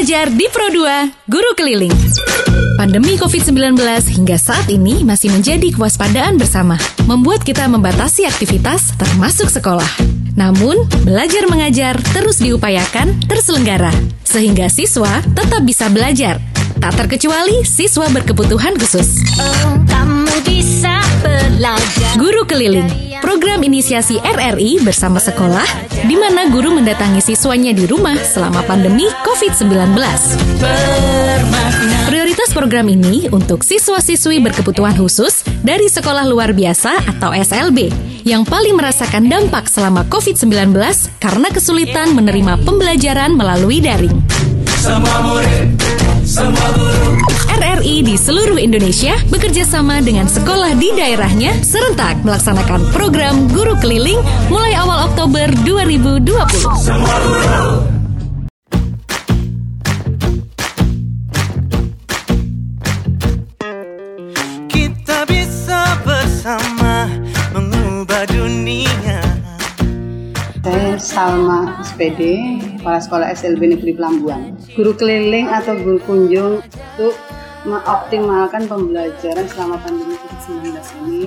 Belajar di Pro2, Guru Keliling. Pandemi COVID-19 hingga saat ini masih menjadi kewaspadaan bersama, membuat kita membatasi aktivitas termasuk sekolah. Namun, belajar mengajar terus diupayakan terselenggara, sehingga siswa tetap bisa belajar. Tak terkecuali siswa berkebutuhan khusus. Oh, kamu bisa belajar. Guru Keliling, program inisiasi RRI bersama sekolah, di mana guru mendatangi siswanya di rumah selama pandemi COVID-19. Prioritas program ini untuk siswa-siswi berkebutuhan khusus dari sekolah luar biasa atau SLB yang paling merasakan dampak selama COVID-19 karena kesulitan menerima pembelajaran melalui daring. Semua murid, RRI di seluruh Indonesia bekerja sama dengan sekolah di daerahnya serentak melaksanakan program Guru Keliling mulai awal Oktober 2020. Semua guru Kita bisa bersama mengubah dunia Saya Salma SPD, Kepala Sekolah SLB Negeri Pelambuan. Guru keliling atau guru kunjung untuk mengoptimalkan pembelajaran selama pandemi COVID-19 ini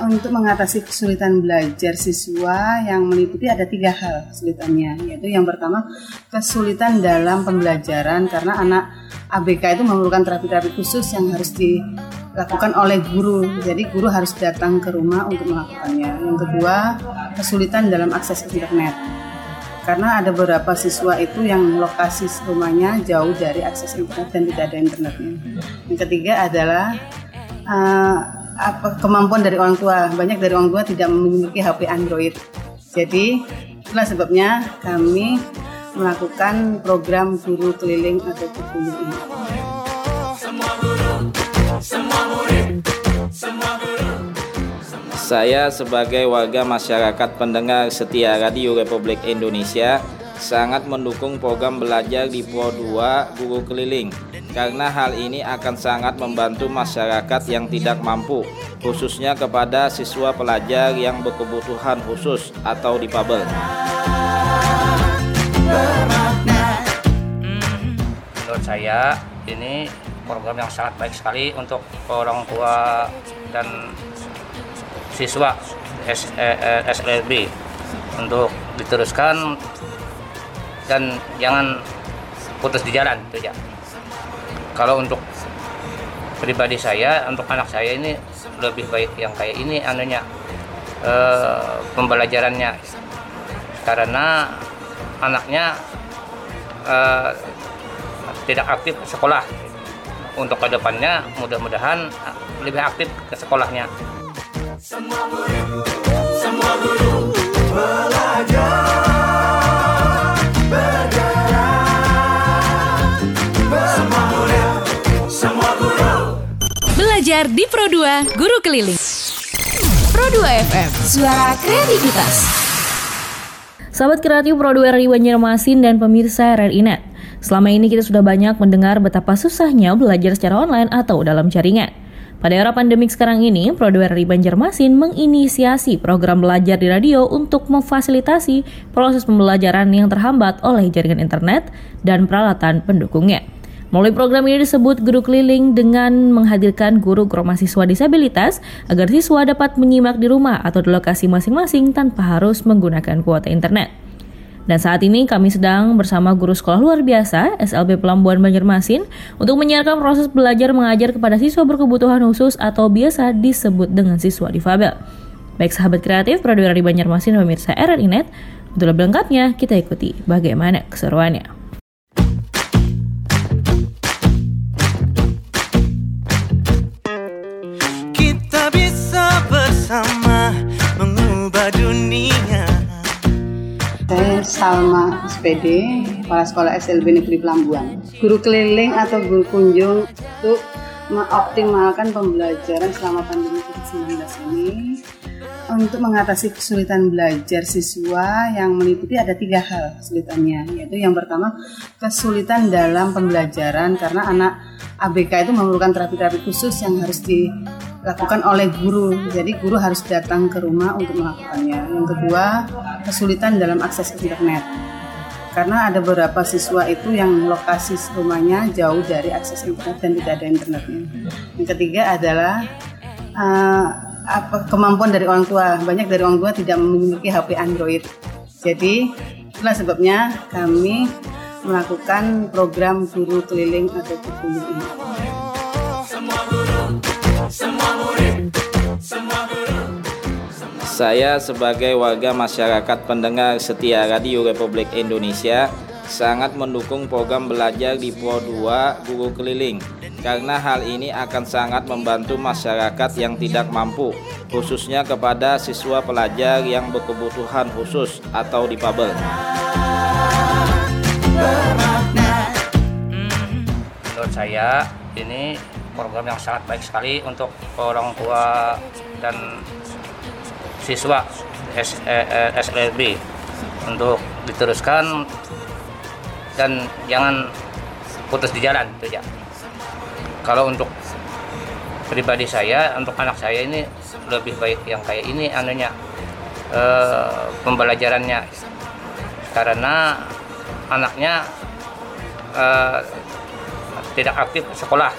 untuk mengatasi kesulitan belajar siswa yang meliputi ada tiga hal kesulitannya yaitu yang pertama kesulitan dalam pembelajaran karena anak ABK itu memerlukan terapi-terapi khusus yang harus dilakukan oleh guru. Jadi guru harus datang ke rumah untuk melakukannya. Yang kedua kesulitan dalam akses internet karena ada beberapa siswa itu yang lokasi rumahnya jauh dari akses internet dan tidak ada internetnya. Yang ketiga adalah uh, apa kemampuan dari orang tua. Banyak dari orang tua tidak memiliki HP Android. Jadi itulah sebabnya kami melakukan program guru keliling atau guru ini. Saya sebagai warga masyarakat pendengar setia Radio Republik Indonesia sangat mendukung program belajar di Pro 2 Guru Keliling karena hal ini akan sangat membantu masyarakat yang tidak mampu khususnya kepada siswa pelajar yang berkebutuhan khusus atau difabel. menurut saya ini program yang sangat baik sekali untuk orang tua dan siswa S, eh, eh, SLB untuk diteruskan dan jangan putus di jalan itu ya. Kalau untuk pribadi saya, untuk anak saya ini lebih baik yang kayak ini anunya eh, pembelajarannya karena anaknya eh, tidak aktif sekolah. Untuk ke depannya mudah-mudahan lebih aktif ke sekolahnya. Semua murid, semua guru belajar bergerak. Semua murid, semua guru Belajar di Pro2, Guru Keliling. Pro2 FM, suara kreativitas. Sahabat kreatif Pro2 RRI Banjarmasin dan pemirsa RRI Net. Selama ini kita sudah banyak mendengar betapa susahnya belajar secara online atau dalam jaringan. Pada era pandemik sekarang ini, Pro2 RRI Banjarmasin menginisiasi program belajar di radio untuk memfasilitasi proses pembelajaran yang terhambat oleh jaringan internet dan peralatan pendukungnya. Melalui program ini disebut Guru Keliling dengan menghadirkan guru-guru mahasiswa disabilitas agar siswa dapat menyimak di rumah atau di lokasi masing-masing tanpa harus menggunakan kuota internet. Dan saat ini kami sedang bersama guru sekolah luar biasa SLB Pelambuan Banjarmasin untuk menyiarkan proses belajar mengajar kepada siswa berkebutuhan khusus atau biasa disebut dengan siswa difabel. Baik sahabat kreatif Pradwira di Banjarmasin pemirsa RRI Net, untuk lebih lengkapnya kita ikuti bagaimana keseruannya. Kita bisa bersama Saya Salma SPD, Kepala Sekolah SLB Negeri Pelambuan. Guru keliling atau guru kunjung untuk mengoptimalkan pembelajaran selama pandemi COVID-19 ini untuk mengatasi kesulitan belajar siswa yang meliputi ada tiga hal kesulitannya yaitu yang pertama kesulitan dalam pembelajaran karena anak ABK itu memerlukan terapi-terapi khusus yang harus dilakukan oleh guru. Jadi guru harus datang ke rumah untuk melakukannya. Yang kedua kesulitan dalam akses internet. Karena ada beberapa siswa itu yang lokasi rumahnya jauh dari akses internet dan tidak ada internetnya. Yang ketiga adalah uh, apa kemampuan dari orang tua. Banyak dari orang tua tidak memiliki HP Android. Jadi itulah sebabnya kami melakukan program guru keliling atau guru ini. Saya sebagai warga masyarakat pendengar setia Radio Republik Indonesia sangat mendukung program belajar di Pro 2 Guru Keliling karena hal ini akan sangat membantu masyarakat yang tidak mampu khususnya kepada siswa pelajar yang berkebutuhan khusus atau difabel. Menurut saya ini program yang sangat baik sekali untuk orang tua dan siswa S, eh, eh, SLB untuk diteruskan dan jangan putus di jalan itu ya. Kalau untuk pribadi saya, untuk anak saya ini lebih baik yang kayak ini anunya eh, pembelajarannya karena anaknya eh, tidak aktif sekolah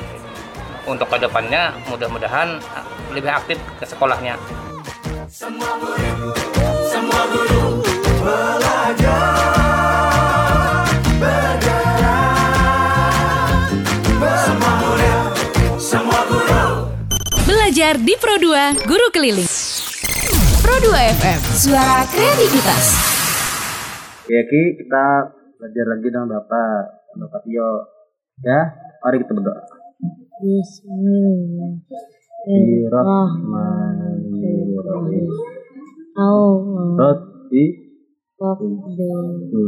untuk ke depannya mudah-mudahan lebih aktif ke sekolahnya. Semua murid, semua guru belajar Belajar di Pro 2 Guru Keliling. Pro 2 FM, suara kreativitas. Ya Ki, kita belajar lagi dengan Bapak, Bapak Tio. Ya, mari kita berdoa. Bismillahirrahmanirrahim. Roti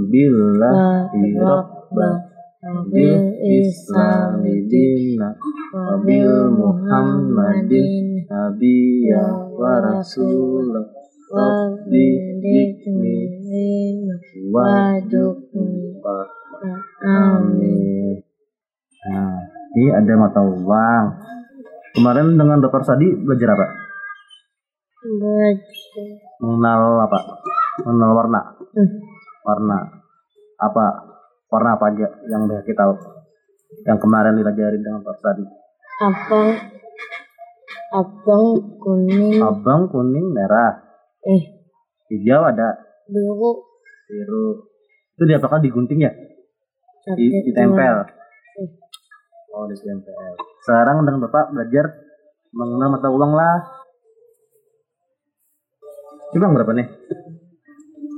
Billahi Rabba Bil Islami Dina Wabil Muhammadin Nabiya wa Rasulah Wabidikni Wadukni Amin Nah, ini ada mata uang. Kemarin dengan Dokter Sadi belajar apa? Mengenal apa? Mengenal warna. Warna. Apa? Warna apa aja yang udah kita? Yang kemarin diajarin dengan Dokter Sadi. abang abang kuning Abang, kuning, merah. eh Hijau ada. biru Biru. Itu diapakan digunting ya? Di, ditempel. dua. Oh, ditempel. Sekarang dengan Bapak belajar mengenal mata uang lah. Ini bang berapa nih?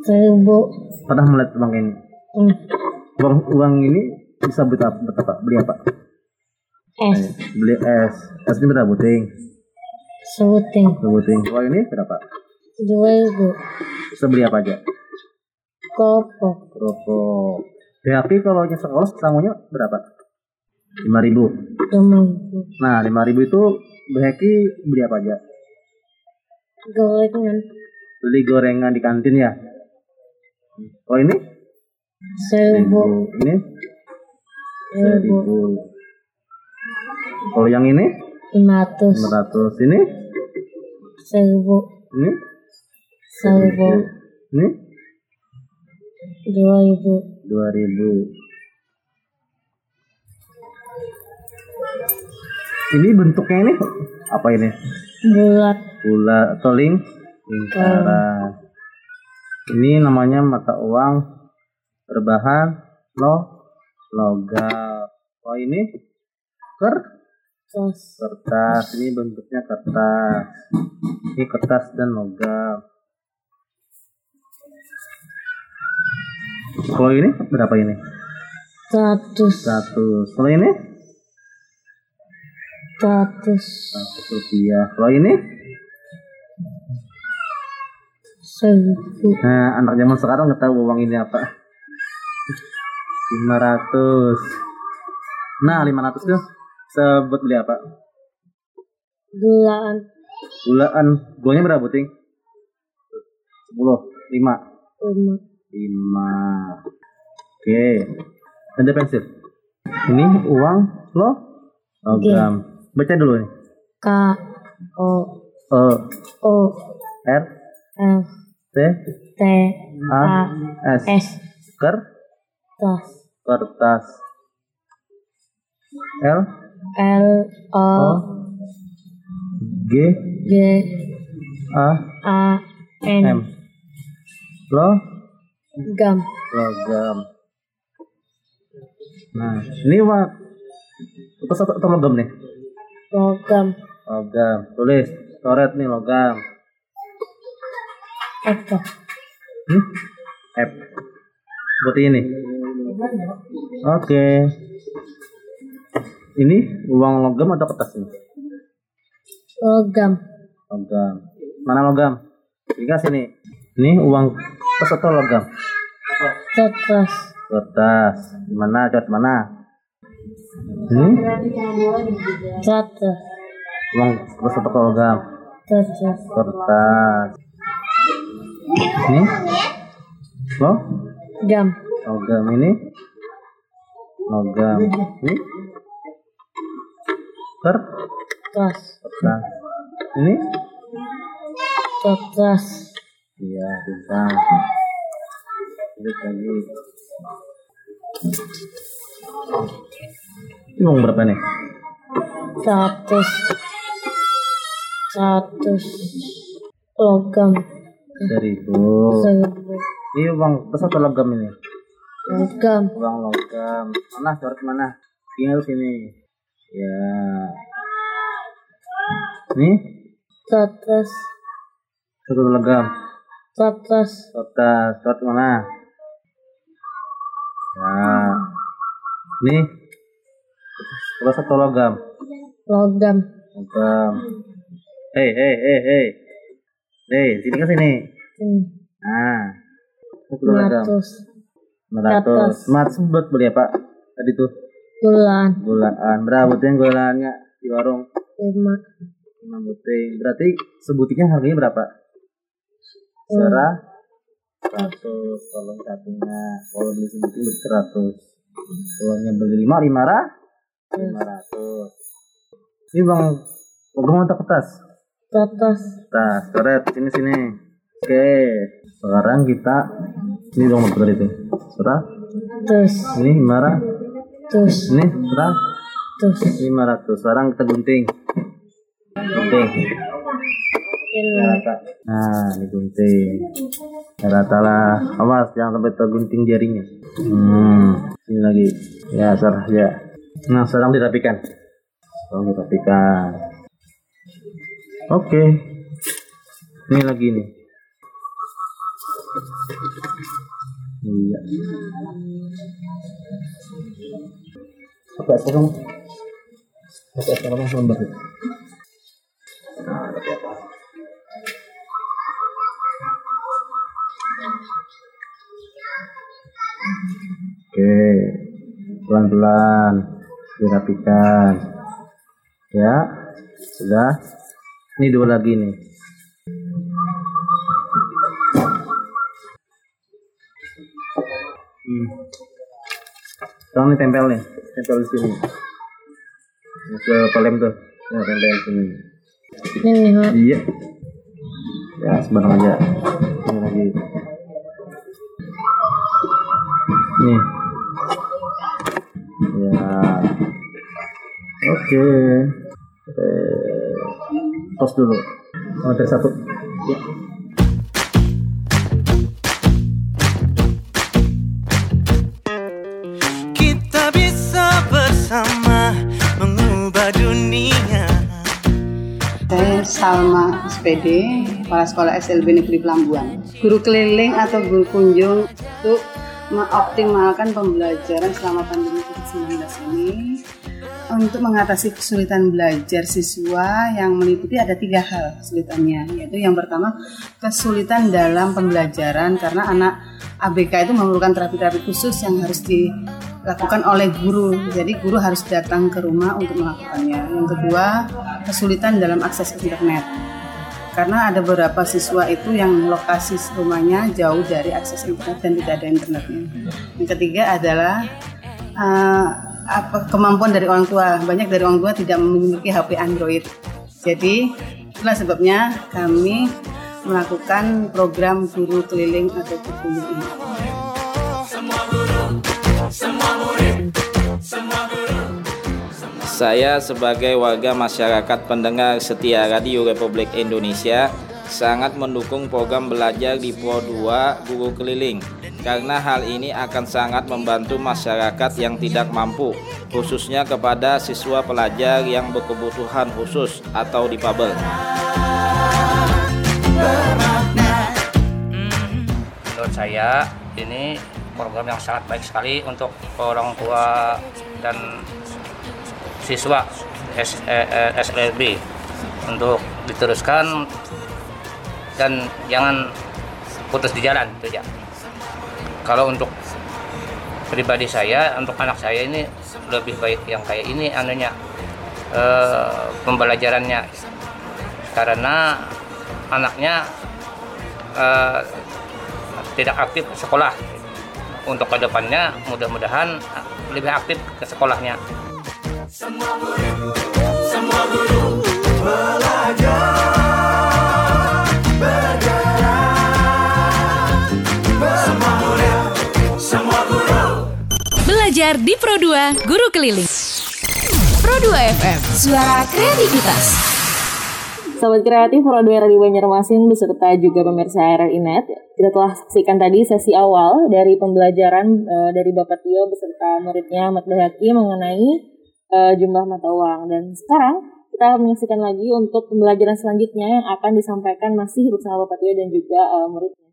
seribu Pernah melihat uang ini? Hmm. Uang, uang ini bisa buat apa? Apa? Beli apa? es Beli es. Es ini berapa buting? sebuting Buting. Uang ini berapa? dua ribu Bisa beli apa aja? kopok Rokok. BHP kalau nya sekolah semuanya berapa? 5000 ribu. teman Nah, 5000 ribu itu BHP beli apa aja? gorengan Beli gorengan di kantin ya? Oh ini? Seribu Ini? seribu. Kalau yang ini? lima ratus 500. Ini? seribu Ini? seribu Ini? dua ribu 2000. Ini bentuknya ini apa ini? bulat Bulat atau ling lingkaran. Ini namanya mata uang berbahan lo logam. Oh ini ker tos kertas. Ini bentuknya kertas. Ini kertas dan logam. Kalau ini berapa ini? seratus Satu. Kalau ini? Seratus rupiah. Kalau ini? seribu Nah, anak zaman sekarang nggak tahu uang ini apa. 500. Nah, 500 tuh sebut beli apa? gelaan Gulaan. Gulanya berapa, Ting? 10. 5. lima 5. Oke. Ada pensil. Ini uang lo logam. Baca dulu nih. K O E O R L T T A S. S Ker kertas kertas. L? L O G? G A? A N. M. Lo? Gam. Logam nah ini mah apa satu atau logam nih? Logam logam tulis. Coret nih logam apa hmm? F. Seperti ini oke. Ini uang logam atau kertas ini? Logam. Logam. Mana logam? Dikasih nih. Ini uang kertas atau logam? Kertas. Kertas. Mana? Coret mana? Ini? Kertas. Uang kertas atau logam? Kertas. Kertas. Ini? Lo? Gam. Logam ini logam. Ini ker kertas. Kertas. Ini? Kertas. Iya bisa. Lihat lagi ini uang berapa nih seratus. Seratus. Logam. Seribu. Seribu. Ini uang kertas atau logam ini logam. Uang logam. Mana coret mana? Tinggal sini ya. Ini? Kertas satu logam. Kertas kertas coret mana? Ya. Ini? Kertas atau logam. Logam. Logam. Hei hei hei hei. Hei sini ke sini? Ini nah satu logam ratus ratus buat beli apa tadi tuh. Bulan. Gulaan berapa buting gulaannya di warung? Lima. Lima buting berarti sebutiknya harganya berapa? Serah seratus. Kalau satunya kalau beli sebuting seratus. Kalau beli lima lima ratus. Ini bang logam atau kertas? Kertas. Kertas. Coret sini sini. Oke. Sekarang kita ini dong motor itu. Serah terus. Ini lima rah terus. Ini serah terus 500 sekarang kita gunting. Gunting. Ini rata nah digunting rata lah. Awas jangan sampai tergunting jarinya. Hmm. Ini lagi. Ya serah ya. Nah sekarang dirapikan. Sekarang dirapikan. Oke. Ini lagi nih iya apa apa kamu apa apa kamu lembar itu Oke, pelan-pelan dirapikan. Ya, sudah. Ini dua lagi nih. Hmm. Ini tempel nih, tempel di sini. Ini Ke pelem tuh, ya, tempel di sini. ini Mak. Iya. Ya, sembarang aja. Ini lagi. Nih. Ya. Oke. Eh, tos dulu. Oh, ada satu. Ya. Salma SPD, Kepala Sekolah SLB Negeri Pelambuan. Guru keliling atau guru kunjung untuk mengoptimalkan pembelajaran selama pandemi COVID-19 ini untuk mengatasi kesulitan belajar siswa yang meliputi ada tiga hal kesulitannya yaitu yang pertama kesulitan dalam pembelajaran karena anak ABK itu memerlukan terapi-terapi khusus yang harus dilakukan oleh guru. Jadi guru harus datang ke rumah untuk melakukannya. Yang kedua kesulitan dalam akses internet. Karena ada beberapa siswa itu yang lokasi rumahnya jauh dari akses internet dan tidak ada internetnya. Yang ketiga adalah eh, apa kemampuan dari orang tua. Banyak dari orang tua tidak memiliki HP Android. Jadi itulah sebabnya kami melakukan program guru keliling atau guru ini. Saya sebagai warga masyarakat pendengar setia Radio Republik Indonesia sangat mendukung program belajar di Pro 2 Guru Keliling karena hal ini akan sangat membantu masyarakat yang tidak mampu khususnya kepada siswa pelajar yang berkebutuhan khusus atau difabel. Menurut saya ini program yang sangat baik sekali untuk orang tua dan siswa SLB untuk diteruskan dan jangan putus di jalan itu ya kalau untuk pribadi saya untuk anak saya ini lebih baik yang kayak ini anunya eh, pembelajarannya. Karena anaknya eh, tidak aktif sekolah. Untuk ke depannya mudah-mudahan lebih aktif ke sekolahnya. Semua murid, semua guru belajar Belajar di Pro 2 Guru Keliling. Pro 2 FM, suara kreativitas. Sahabat kreatif Radio Radio Banjarmasin beserta juga pemirsa RRI Net, kita telah saksikan tadi sesi awal dari pembelajaran uh, dari Bapak Tio beserta muridnya Ahmad Bahaki mengenai uh, jumlah mata uang. Dan sekarang kita menyaksikan lagi untuk pembelajaran selanjutnya yang akan disampaikan masih bersama Bapak Tio dan juga uh, muridnya.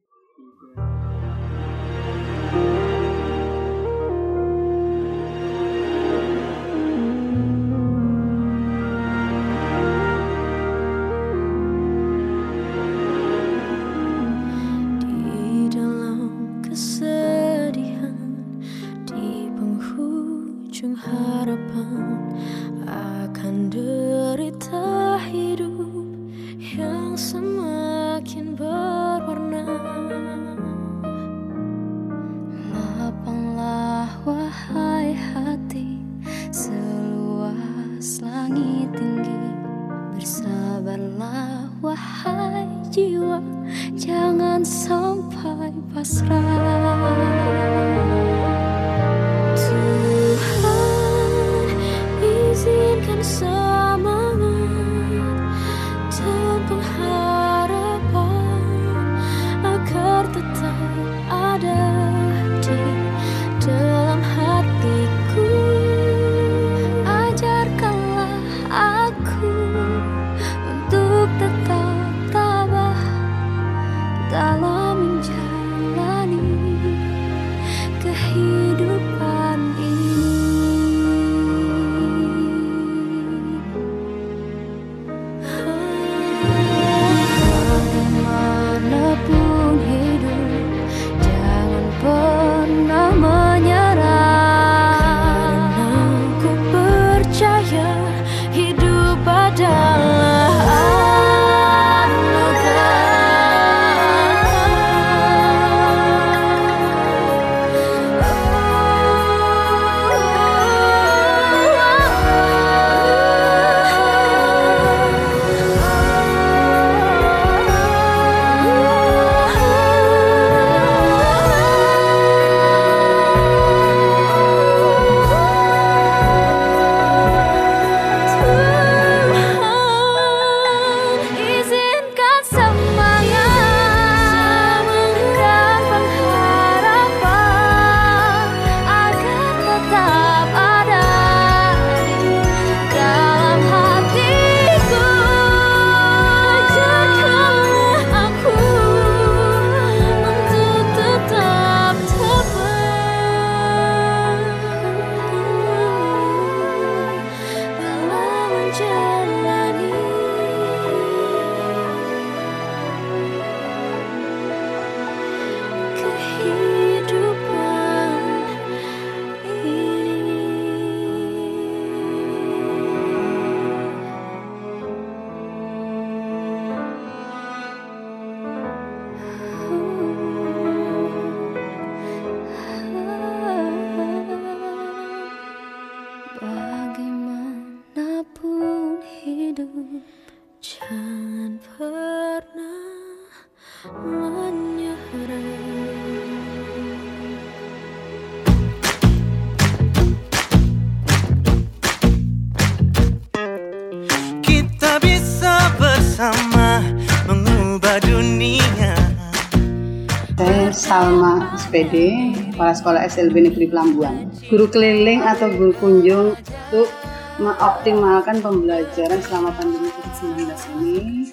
SPD, Kepala Sekolah SLB Negeri Pelambuan. Guru keliling atau guru kunjung untuk mengoptimalkan pembelajaran selama pandemi COVID-19 ini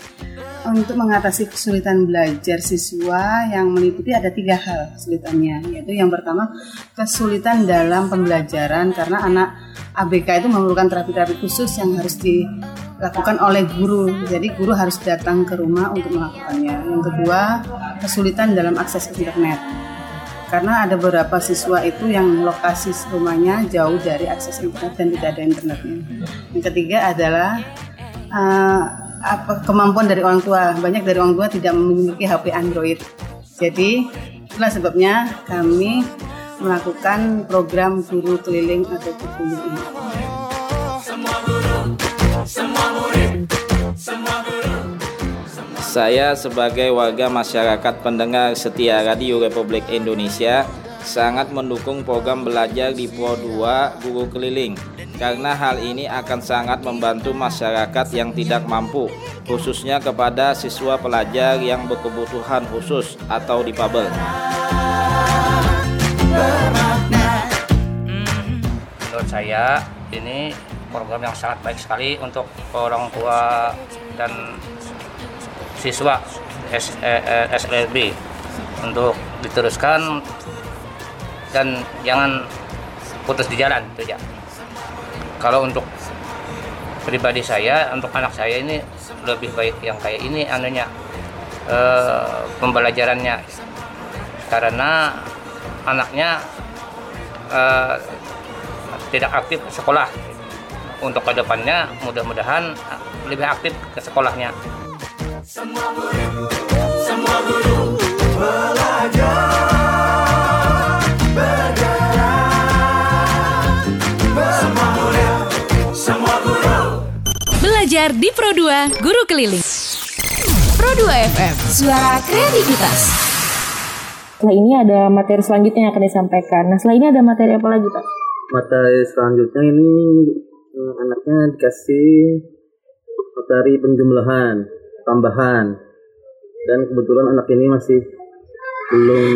untuk mengatasi kesulitan belajar siswa yang meliputi ada tiga hal kesulitannya yaitu yang pertama kesulitan dalam pembelajaran karena anak ABK itu memerlukan terapi-terapi khusus yang harus dilakukan oleh guru. Jadi guru harus datang ke rumah untuk melakukannya. Yang kedua kesulitan dalam akses internet karena ada beberapa siswa itu yang lokasi rumahnya jauh dari akses internet dan tidak ada internetnya yang ketiga adalah uh, apa kemampuan dari orang tua. Banyak dari orang tua tidak memiliki HP Android. Jadi itulah sebabnya kami melakukan program guru keliling atau guru ini. Saya sebagai warga masyarakat pendengar setia Radio Republik Indonesia sangat mendukung program belajar di Pro 2 Guru Keliling karena hal ini akan sangat membantu masyarakat yang tidak mampu khususnya kepada siswa pelajar yang berkebutuhan khusus atau difabel. Menurut saya ini program yang sangat baik sekali untuk orang tua dan siswa SLB untuk diteruskan dan jangan putus di jalan itu ya kalau untuk pribadi saya untuk anak saya ini lebih baik yang kayak ini anunya e, pembelajarannya. Karena anaknya e, tidak aktif sekolah. Untuk ke depannya mudah-mudahan lebih aktif ke sekolahnya semua guru, semua guru belajar Belajar di Pro 2 Guru Keliling. Pro 2 FM, suara kreativitas. Setelah ini ada materi selanjutnya yang akan disampaikan. Nah, setelah ini ada materi apa lagi, Pak? Materi selanjutnya ini eh, anaknya dikasih materi penjumlahan, tambahan. Dan kebetulan anak ini masih belum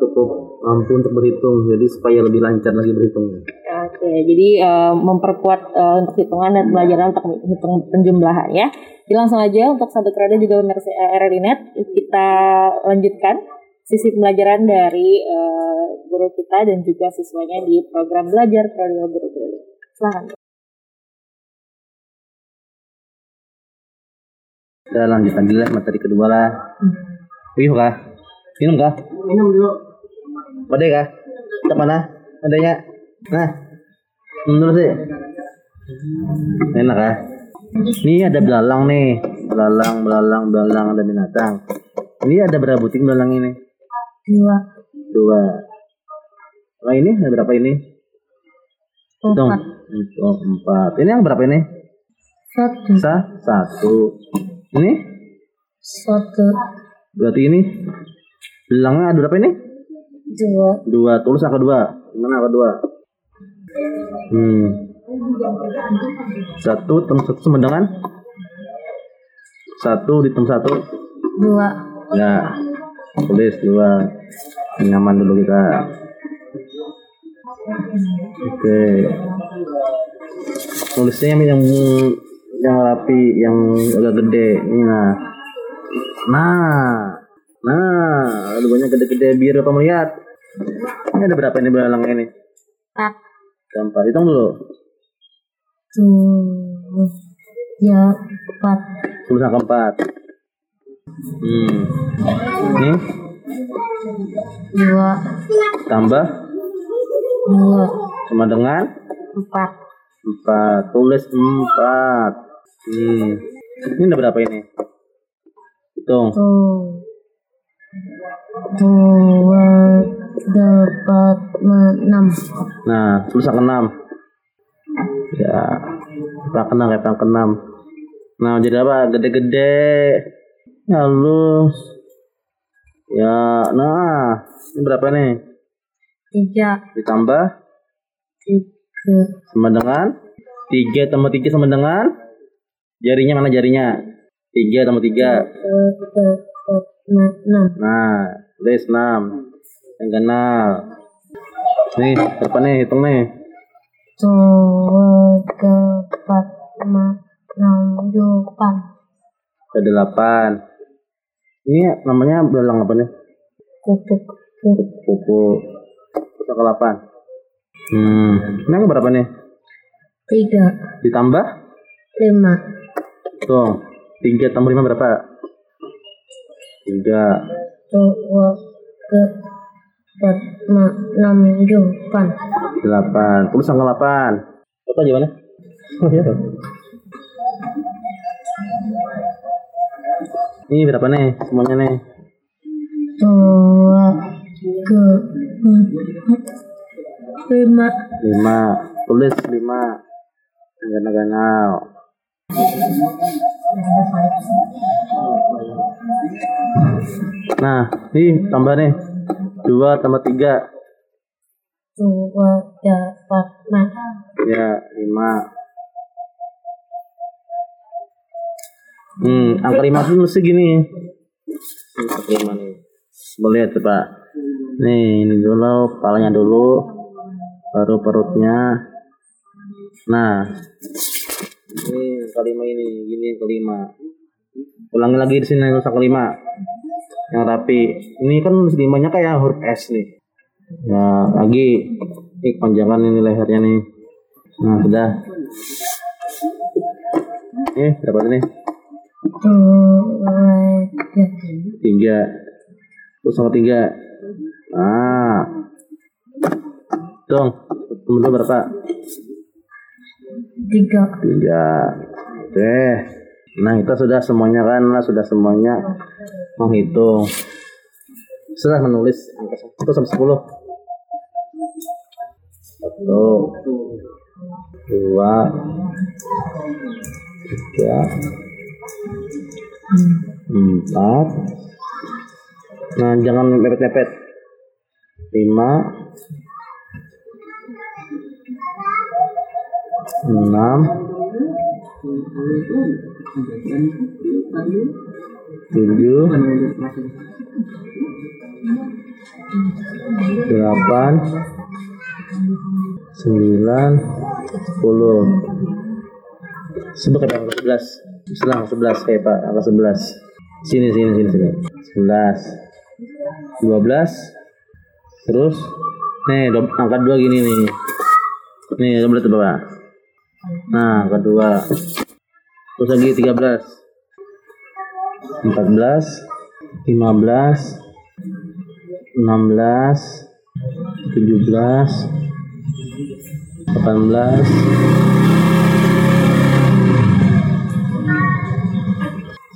cukup mampu untuk berhitung, jadi supaya lebih lancar lagi berhitungnya. Oke, jadi uh, memperkuat uh, untuk hitungan dan pelajaran untuk hitung penjumlahan ya. Jadi langsung aja untuk satu kredit juga pemirsa RRINet kita lanjutkan sisi pembelajaran dari uh, guru kita dan juga siswanya di program belajar Prodeo Guru Keliling. Silahkan. Kita lanjutkan dulu materi kedua lah. Hmm. Yuk kah? Minum kah? Minum dulu. Ada kah? Ke mana? Adanya? Nah, menurut sih. Enak kah? Ini ada belalang nih, belalang, belalang, belalang ada binatang. Ini ada berapa buting belalang ini? Dua. Dua. Nah ini ada berapa ini? Empat. Oh, empat. Ini yang berapa ini? Satu. Sa satu. Ini? Satu. Berarti ini Bilangnya ada berapa ini? Dua. Dua. Tulis angka dua. Gimana angka dua? Hmm. Satu tem satu sama dengan satu di tem satu. Dua. Ya. Tulis dua. Nyaman dulu kita. Oke. Tulisnya yang yang rapi, yang agak gede. Ini nah. Nah, Nah, ada banyak gede-gede biar apa melihat. Ini ada berapa ini belalang ini? Empat. Ada empat. Hitung dulu. Tuh. Ya, empat. Tulis angka empat. Hmm. Ini? Dua. Tambah? Dua. Sama dengan? Empat. Empat. Tulis empat. Nih. Ini ada berapa ini? Hitung. Dua dapat enam nah angka enam ya angka enam kayak angka enam nah jadi apa? Gede-gede. Halus. Ya nah ini berapa nih tiga. Ditambah? Tiga. Sama dengan? Tiga tambah tiga sama dengan jarinya mana jarinya tiga tambah tiga enam nah tulis enam Yang kenal. Nih, berapa nih? Hitung nih. dua empat lima enam delapan Ada delapan. Ini namanya belang apa nih? kupu Kupu. Terus angka delapan. Hmm. Ini berapa nih? tiga Ditambah? lima Tuh. Tiga tambah lima berapa? Tiga. dua empat lima enam delapan Delapan. Terus angka delapan. Apa gimana? Oh iya. Ini berapa nih? Semuanya nih. dua tiga empat lima Lima. Tulis lima. Ganal-ganal. Nah, nih tambah nih. Dua tambah tiga. dua dapat enam Ya, lima. Hmm, angka lima tuh mesti gini. Angka lima nih. Boleh lihat coba. Nih, ini dulu, kepalanya dulu. Baru perutnya. Nah, ini angka lima ini, gini yang kelima. Ulangi lagi di sini angka kelima. Yang rapi. Ini kan limanya kayak huruf S nih. Ya, lagi. Ini panjangan ini lehernya nih. Nah, sudah. Eh, dapat dua tiga. Terus sama tiga. Nah. Dong. Lu berapa? tiga Tiga. Oke. Nah, kita sudah semuanya kan, lah sudah semuanya menghitung. Sudah menulis angka satu sampai sepuluh. Satu, dua, tiga, empat. Nah, jangan mepet-mepet. Lima, enam, tujuh, delapan, sembilan, sepuluh. Sebut angka sebelas. Selang sebelas kayak pak angka sebelas. Sini sini sini sini. Sebelas, dua belas. Terus, nih angka dua gini nih. Nih lihat bapak. Nah angka dua. Terus lagi tiga belas. 14 15 16 17 18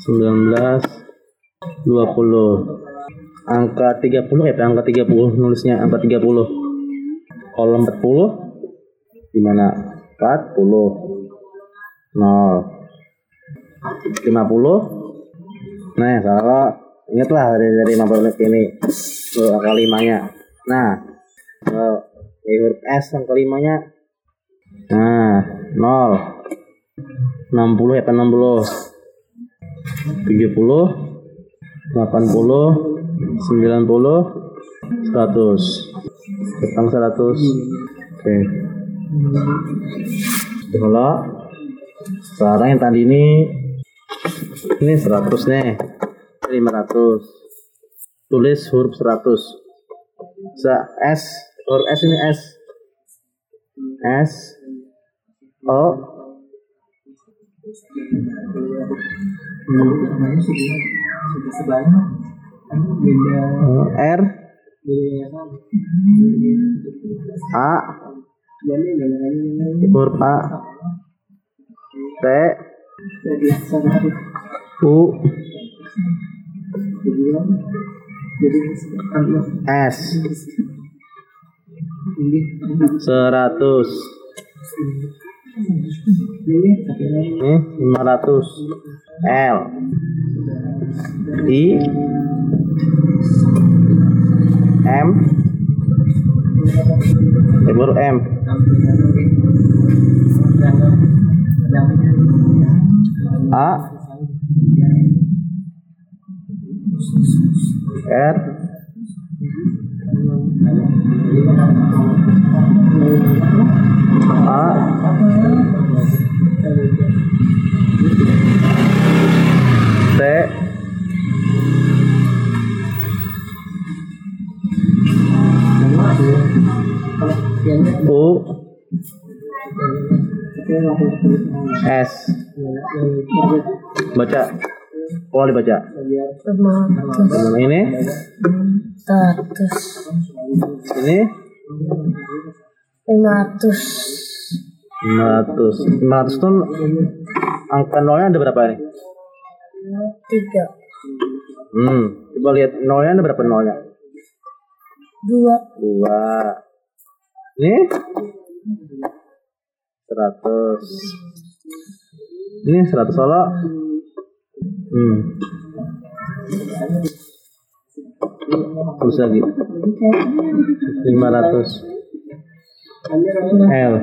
19 20 angka 30 ya Pak? angka 30 nulisnya angka 30 kolom 40 di mana 40 0 50 nah kalau ingatlah dari dari 50 menit ini. Tuh angka nah kalau di huruf S angka limanya. Nah 0 60 ya Pak? 60 70 80 90 100 Tentang 100 Oke Kalau Sekarang yang tadi ini Ini 100 nih. 500 Tulis huruf 100 Bisa S. Huruf S ini S. S. O. R. A huruf A T. U. S. Seratus. Ini lima ratus. L. I. M baru M. A. R. A. T U. S. Baca. Oh dibaca ini. Status ini Rematus 500 500 tuh angka nolnya ada berapa nih Tiga hmm coba lihat nolnya ada berapa nolnya Dua. Dua ini 100 ini 100 solo hmm. Terus lagi. 500 L.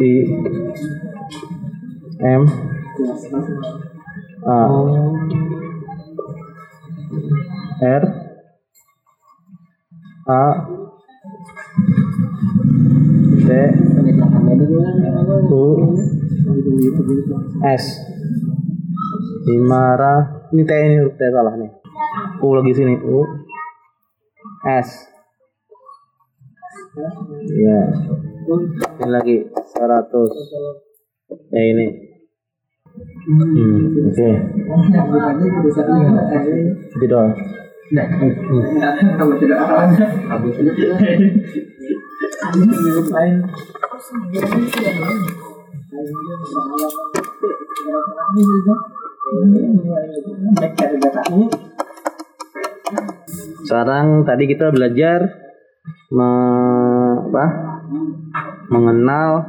I. M. A. R. A U S. Dimara ini T ini huruf T salah nih. U lagi sini U. S. Ya. Ini lagi 100 ya ini. Hmm, oke. Itu Sekarang tadi kita belajar me- apa? mengenal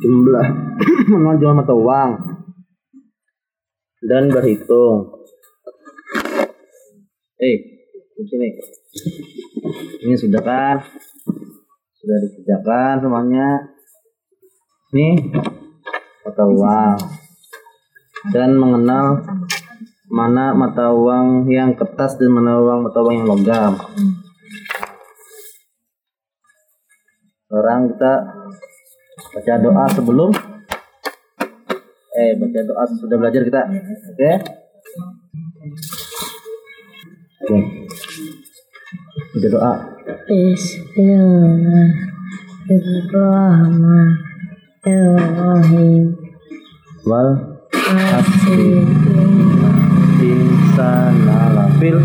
jumlah mengenal jumlah mata uang dan berhitung. Eh, sini. Ini sudah kan? Sudah dikerjakan semuanya. Ini mata uang dan mengenal mana mata uang yang kertas dan mana uang mata uang yang logam. Sekarang kita baca doa sebelum eh baca doa sudah belajar kita. Oke? Oke. Baca doa. Bismillahirrahmanirrahim Wal insana lafil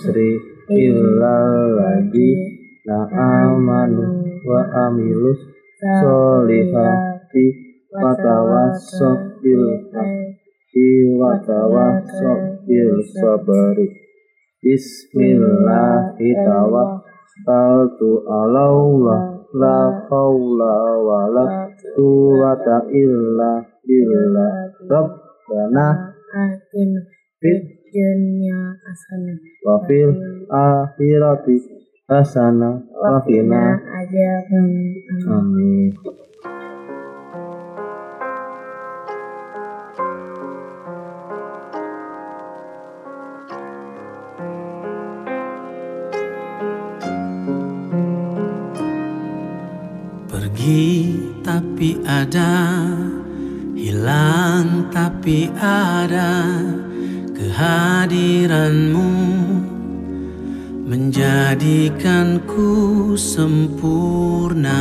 sri illal ladzi na amanu wa amilus solihati wa tawassaw bil haqqi wa tawassaw bil sabri. Bismillahi tawakkaltu ala Allah la haula wa la quwwata illa billah. Rabbana Atina fid dunya hasanah wa fil akhirati hasanah wa qina azaban amin tapi ada Hilang tapi ada Kehadiranmu. Menjadikanku sempurna.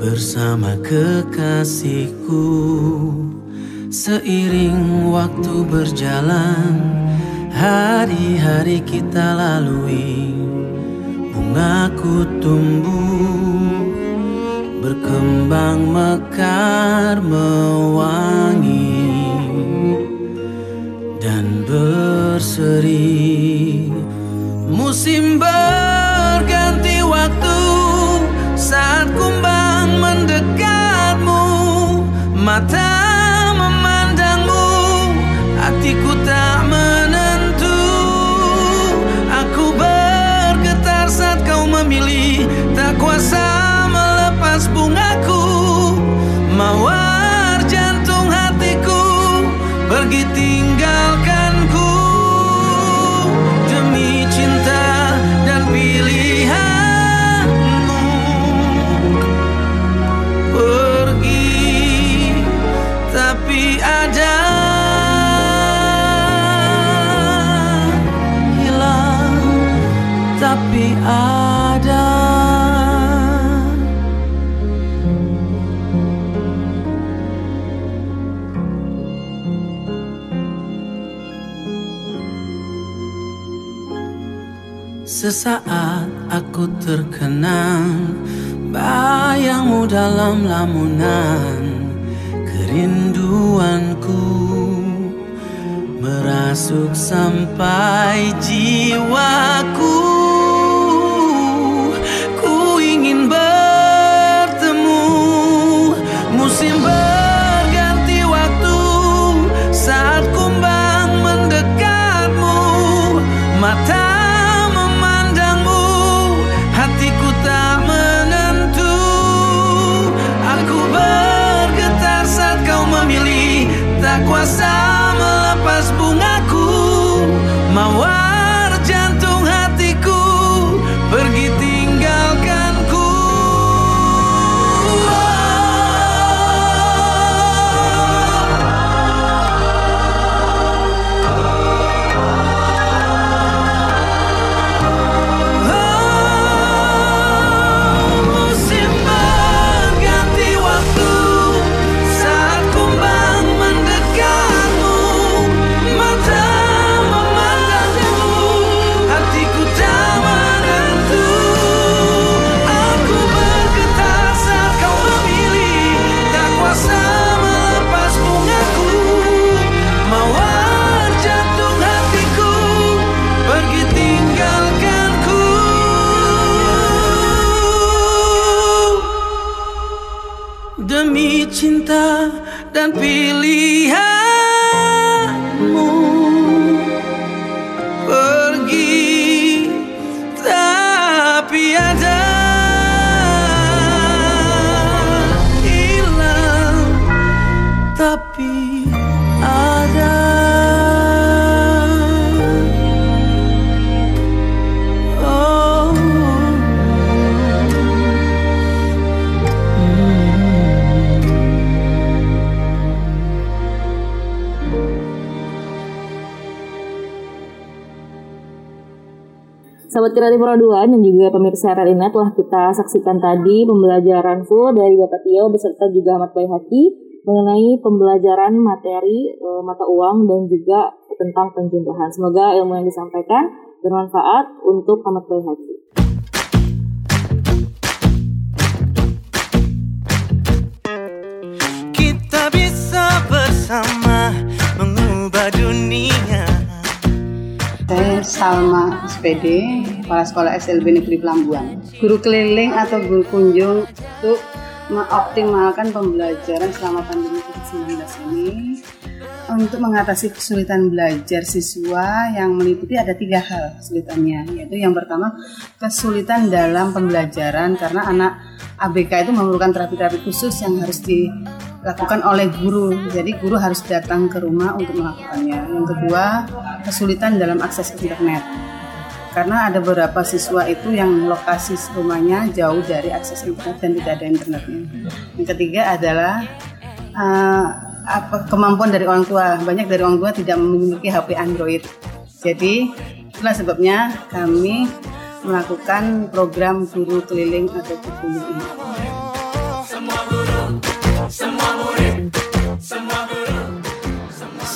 Bersama kekasihku Seiring waktu berjalan Hari-hari kita lalui. Bungaku tumbuh Berkembang mekar mewangi Dan berseri. Musim berganti waktu Saat kumbang mendekatmu Mata Sesaat aku terkenang Bayangmu dalam lamunan Kerinduanku. Merasuk sampai jiwaku Sahabat kreatif Roduan dan juga pemirsa RRINet telah kita saksikan tadi pembelajaran full dari Bapak Tio beserta juga Ahmad Bayhaki mengenai pembelajaran materi e, mata uang dan juga tentang penjumlahan. Semoga ilmu yang disampaikan bermanfaat untuk Ahmad Bayhaki. Kita bisa bersama mengubah dunia Saya Salma SPD, Kepala Sekolah SLB Negeri Pelambuan. Guru keliling atau guru kunjung untuk mengoptimalkan pembelajaran selama pandemi COVID-19 ini untuk mengatasi kesulitan belajar siswa yang meliputi ada tiga hal kesulitannya yaitu yang pertama kesulitan dalam pembelajaran karena anak ABK itu memerlukan terapi-terapi khusus yang harus dilakukan oleh guru. Jadi guru harus datang ke rumah untuk melakukannya. Yang kedua kesulitan dalam akses internet karena ada beberapa siswa itu yang lokasi rumahnya jauh dari akses internet dan tidak ada internetnya. Yang ketiga adalah uh, apa kemampuan dari orang tua. Banyak dari orang tua tidak memiliki HP Android. Jadi itulah sebabnya kami melakukan program guru keliling atau guru ini.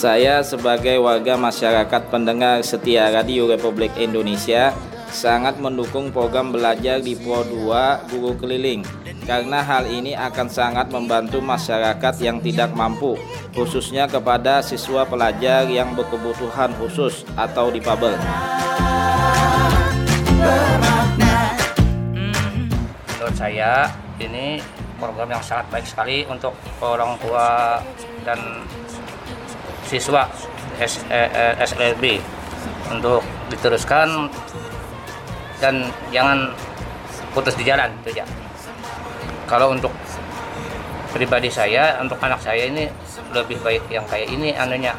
Saya sebagai warga masyarakat pendengar setia Radio Republik Indonesia sangat mendukung program belajar di Pro 2 Guru Keliling karena hal ini akan sangat membantu masyarakat yang tidak mampu khususnya kepada siswa pelajar yang berkebutuhan khusus atau difabel. menurut saya ini program yang sangat baik sekali untuk orang tua dan siswa S, eh, eh, SLB untuk diteruskan dan jangan putus di jalan itu ya. Kalau untuk pribadi saya, untuk anak saya ini lebih baik yang kayak ini anunya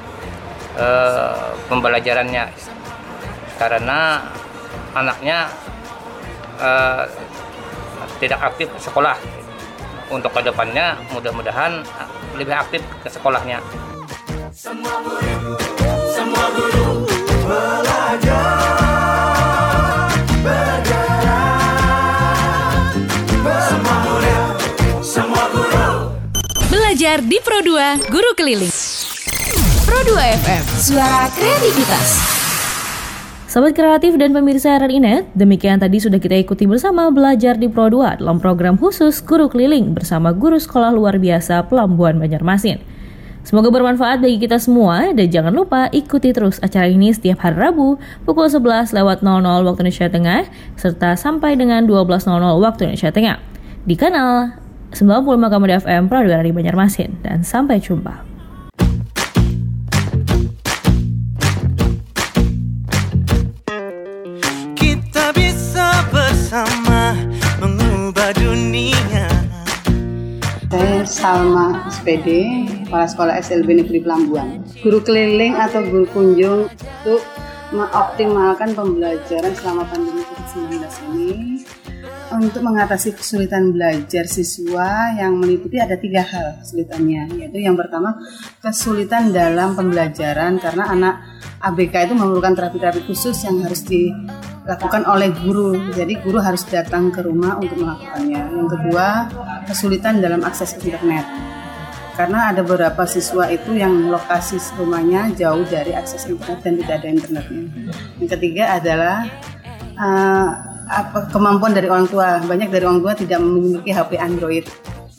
eh, pembelajarannya. Karena anaknya eh, tidak aktif sekolah. Untuk ke depannya mudah-mudahan lebih aktif ke sekolahnya Semua murid, semua guru belajar bergerak. Semua murid, semua guru. Belajar di Pro 2 Guru Keliling. Pro 2 FM, suara kreativitas. Sahabat kreatif dan pemirsa RRINet, demikian tadi sudah kita ikuti bersama belajar di Pro 2 dalam program khusus Guru Keliling bersama guru sekolah luar biasa Pelambuan Banjarmasin. Semoga bermanfaat bagi kita semua dan jangan lupa ikuti terus acara ini setiap hari Rabu pukul 11 lewat 00 waktu Indonesia Tengah serta sampai dengan 12.00 waktu Indonesia Tengah. Di kanal 95,2 FM Pro 2 dari Banjarmasin. Dan sampai jumpa. Kita bisa bersama mengubah dunia. Saya Salma SPD, Kepala Sekolah SLB Negeri Pelambuan. Guru keliling atau guru kunjung untuk mengoptimalkan pembelajaran selama pandemi COVID-19 ini untuk mengatasi kesulitan belajar siswa yang meliputi ada tiga hal kesulitannya yaitu yang pertama kesulitan dalam pembelajaran karena anak ABK itu memerlukan terapi-terapi khusus yang harus dilakukan oleh guru. Jadi guru harus datang ke rumah untuk melakukannya. Yang kedua kesulitan dalam akses internet karena ada beberapa siswa itu yang lokasi rumahnya jauh dari akses internet dan tidak ada internetnya. Yang ketiga adalah uh, apa kemampuan dari orang tua. Banyak dari orang tua tidak memiliki HP Android.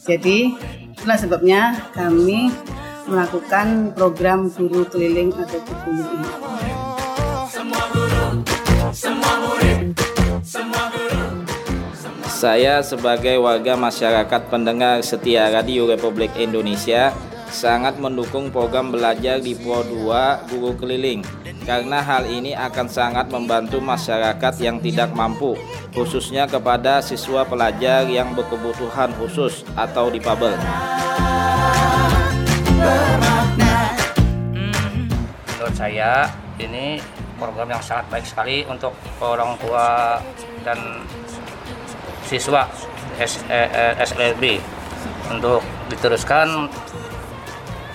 Jadi itulah sebabnya kami melakukan program guru keliling atau guru ini Saya sebagai warga masyarakat pendengar setia Radio Republik Indonesia sangat mendukung program belajar di Pro 2 Guru Keliling karena hal ini akan sangat membantu masyarakat yang tidak mampu khususnya kepada siswa pelajar yang berkebutuhan khusus atau difabel. Menurut saya ini program yang sangat baik sekali untuk orang tua dan siswa SLB untuk diteruskan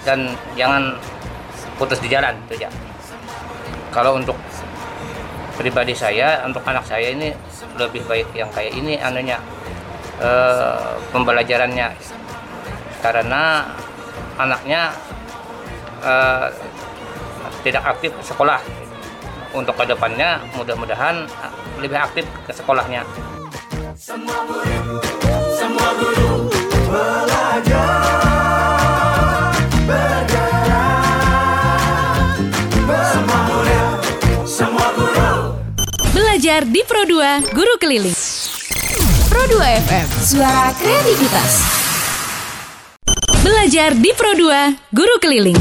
dan jangan putus di jalan itu ya kalau untuk pribadi saya untuk anak saya ini lebih baik yang kayak ini anunya e, pembelajarannya. Karena anaknya e, tidak aktif sekolah. Untuk ke depannya mudah-mudahan lebih aktif ke sekolahnya semua guru, semua guru belajar Belajar di Pro 2 Guru Keliling. Pro 2 FM, suara kreativitas. Belajar di Pro 2 Guru Keliling.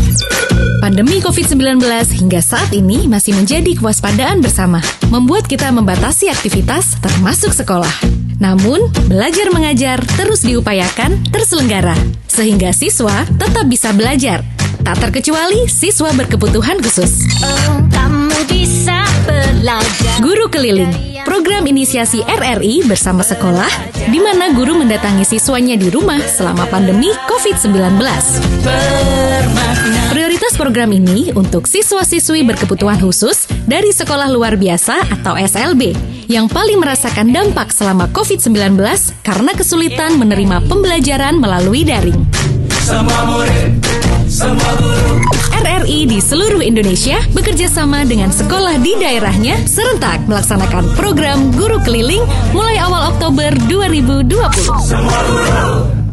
Pandemi COVID-19 hingga saat ini masih menjadi kewaspadaan bersama, membuat kita membatasi aktivitas termasuk sekolah. Namun, belajar mengajar terus diupayakan terselenggara, sehingga siswa tetap bisa belajar tak terkecuali siswa berkebutuhan khusus. Oh, kamu bisa belajar. Guru Keliling, program inisiasi RRI bersama sekolah, di mana guru mendatangi siswanya di rumah selama pandemi COVID-19. Program ini untuk siswa-siswi berkebutuhan khusus dari sekolah luar biasa atau SLB yang paling merasakan dampak selama COVID-19 karena kesulitan menerima pembelajaran melalui daring. Semua murid RRI di seluruh Indonesia bekerja sama dengan sekolah di daerahnya serentak melaksanakan program guru keliling mulai awal Oktober 2020.